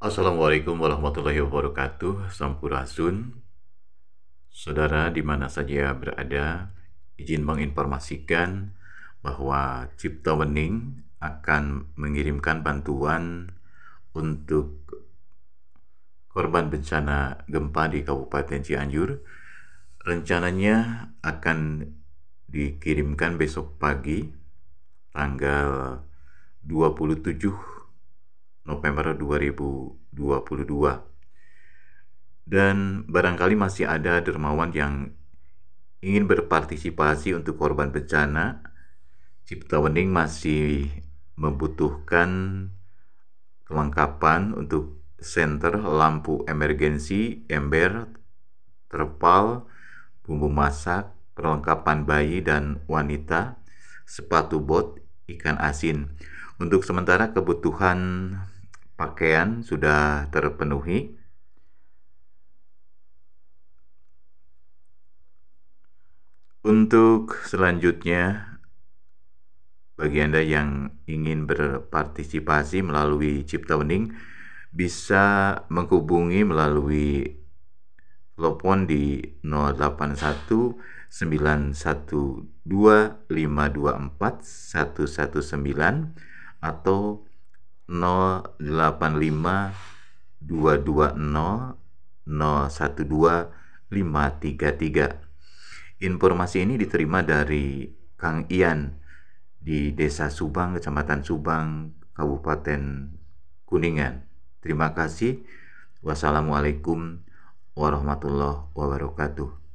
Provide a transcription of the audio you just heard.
Assalamualaikum warahmatullahi wabarakatuh. Sampurasun. Saudara di mana saja berada Izin menginformasikan bahwa Cipta Wening akan mengirimkan bantuan untuk korban bencana gempa di Kabupaten Cianjur. Rencananya akan dikirimkan besok pagi tanggal 27 November 2022 dan barangkali masih ada dermawan yang ingin berpartisipasi untuk korban bencana Cipta Wening masih membutuhkan kelengkapan untuk senter lampu emergensi, ember, terpal, bumbu masak, perlengkapan bayi dan wanita, sepatu bot, ikan asin. Untuk sementara kebutuhan pakaian sudah terpenuhi. Untuk selanjutnya, bagi Anda yang ingin berpartisipasi melalui Cipta Wening, bisa menghubungi melalui telepon di 081 912 524 119 atau 085 220 012 533. Informasi ini diterima dari Kang Ian di Desa Subang, Kecamatan Subang, Kabupaten Kuningan. Terima kasih. Wassalamualaikum warahmatullahi wabarakatuh.